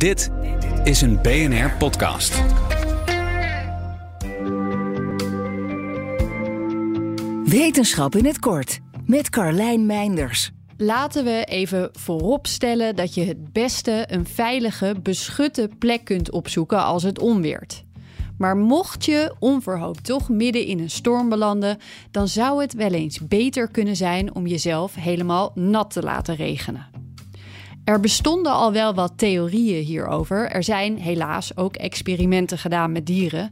Dit is een BNR podcast. Wetenschap in het kort met Carlijn Meinders. Laten we even vooropstellen dat je het beste een veilige, beschutte plek kunt opzoeken als het onweert. Maar mocht je onverhoopt toch midden in een storm belanden, dan zou het wel eens beter kunnen zijn om jezelf helemaal nat te laten regenen. Er bestonden al wel wat theorieën hierover. Er zijn helaas ook experimenten gedaan met dieren.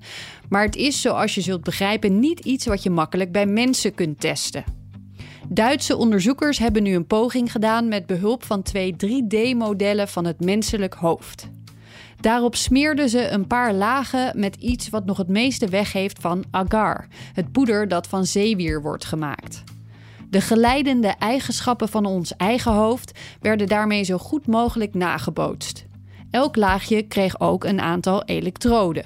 Maar het is, zoals je zult begrijpen, niet iets wat je makkelijk bij mensen kunt testen. Duitse onderzoekers hebben nu een poging gedaan met behulp van twee 3D-modellen van het menselijk hoofd. Daarop smeerden ze een paar lagen met iets wat nog het meeste weggeeft van agar, het poeder dat van zeewier wordt gemaakt. De geleidende eigenschappen van ons eigen hoofd werden daarmee zo goed mogelijk nagebootst. Elk laagje kreeg ook een aantal elektroden.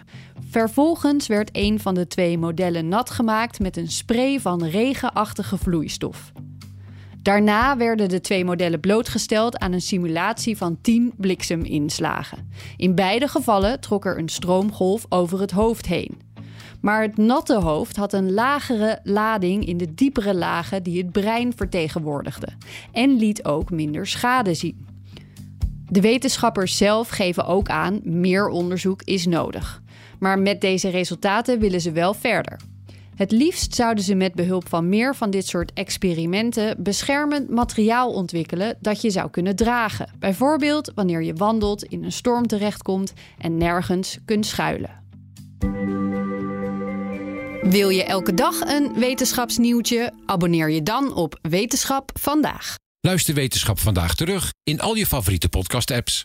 Vervolgens werd een van de twee modellen nat gemaakt met een spray van regenachtige vloeistof. Daarna werden de twee modellen blootgesteld aan een simulatie van 10 blikseminslagen. In beide gevallen trok er een stroomgolf over het hoofd heen. Maar het natte hoofd had een lagere lading in de diepere lagen die het brein vertegenwoordigde en liet ook minder schade zien. De wetenschappers zelf geven ook aan meer onderzoek is nodig. Maar met deze resultaten willen ze wel verder. Het liefst zouden ze met behulp van meer van dit soort experimenten beschermend materiaal ontwikkelen dat je zou kunnen dragen. Bijvoorbeeld wanneer je wandelt, in een storm terechtkomt en nergens kunt schuilen. Wil je elke dag een wetenschapsnieuwtje? Abonneer je dan op Wetenschap vandaag. Luister Wetenschap vandaag terug in al je favoriete podcast-apps.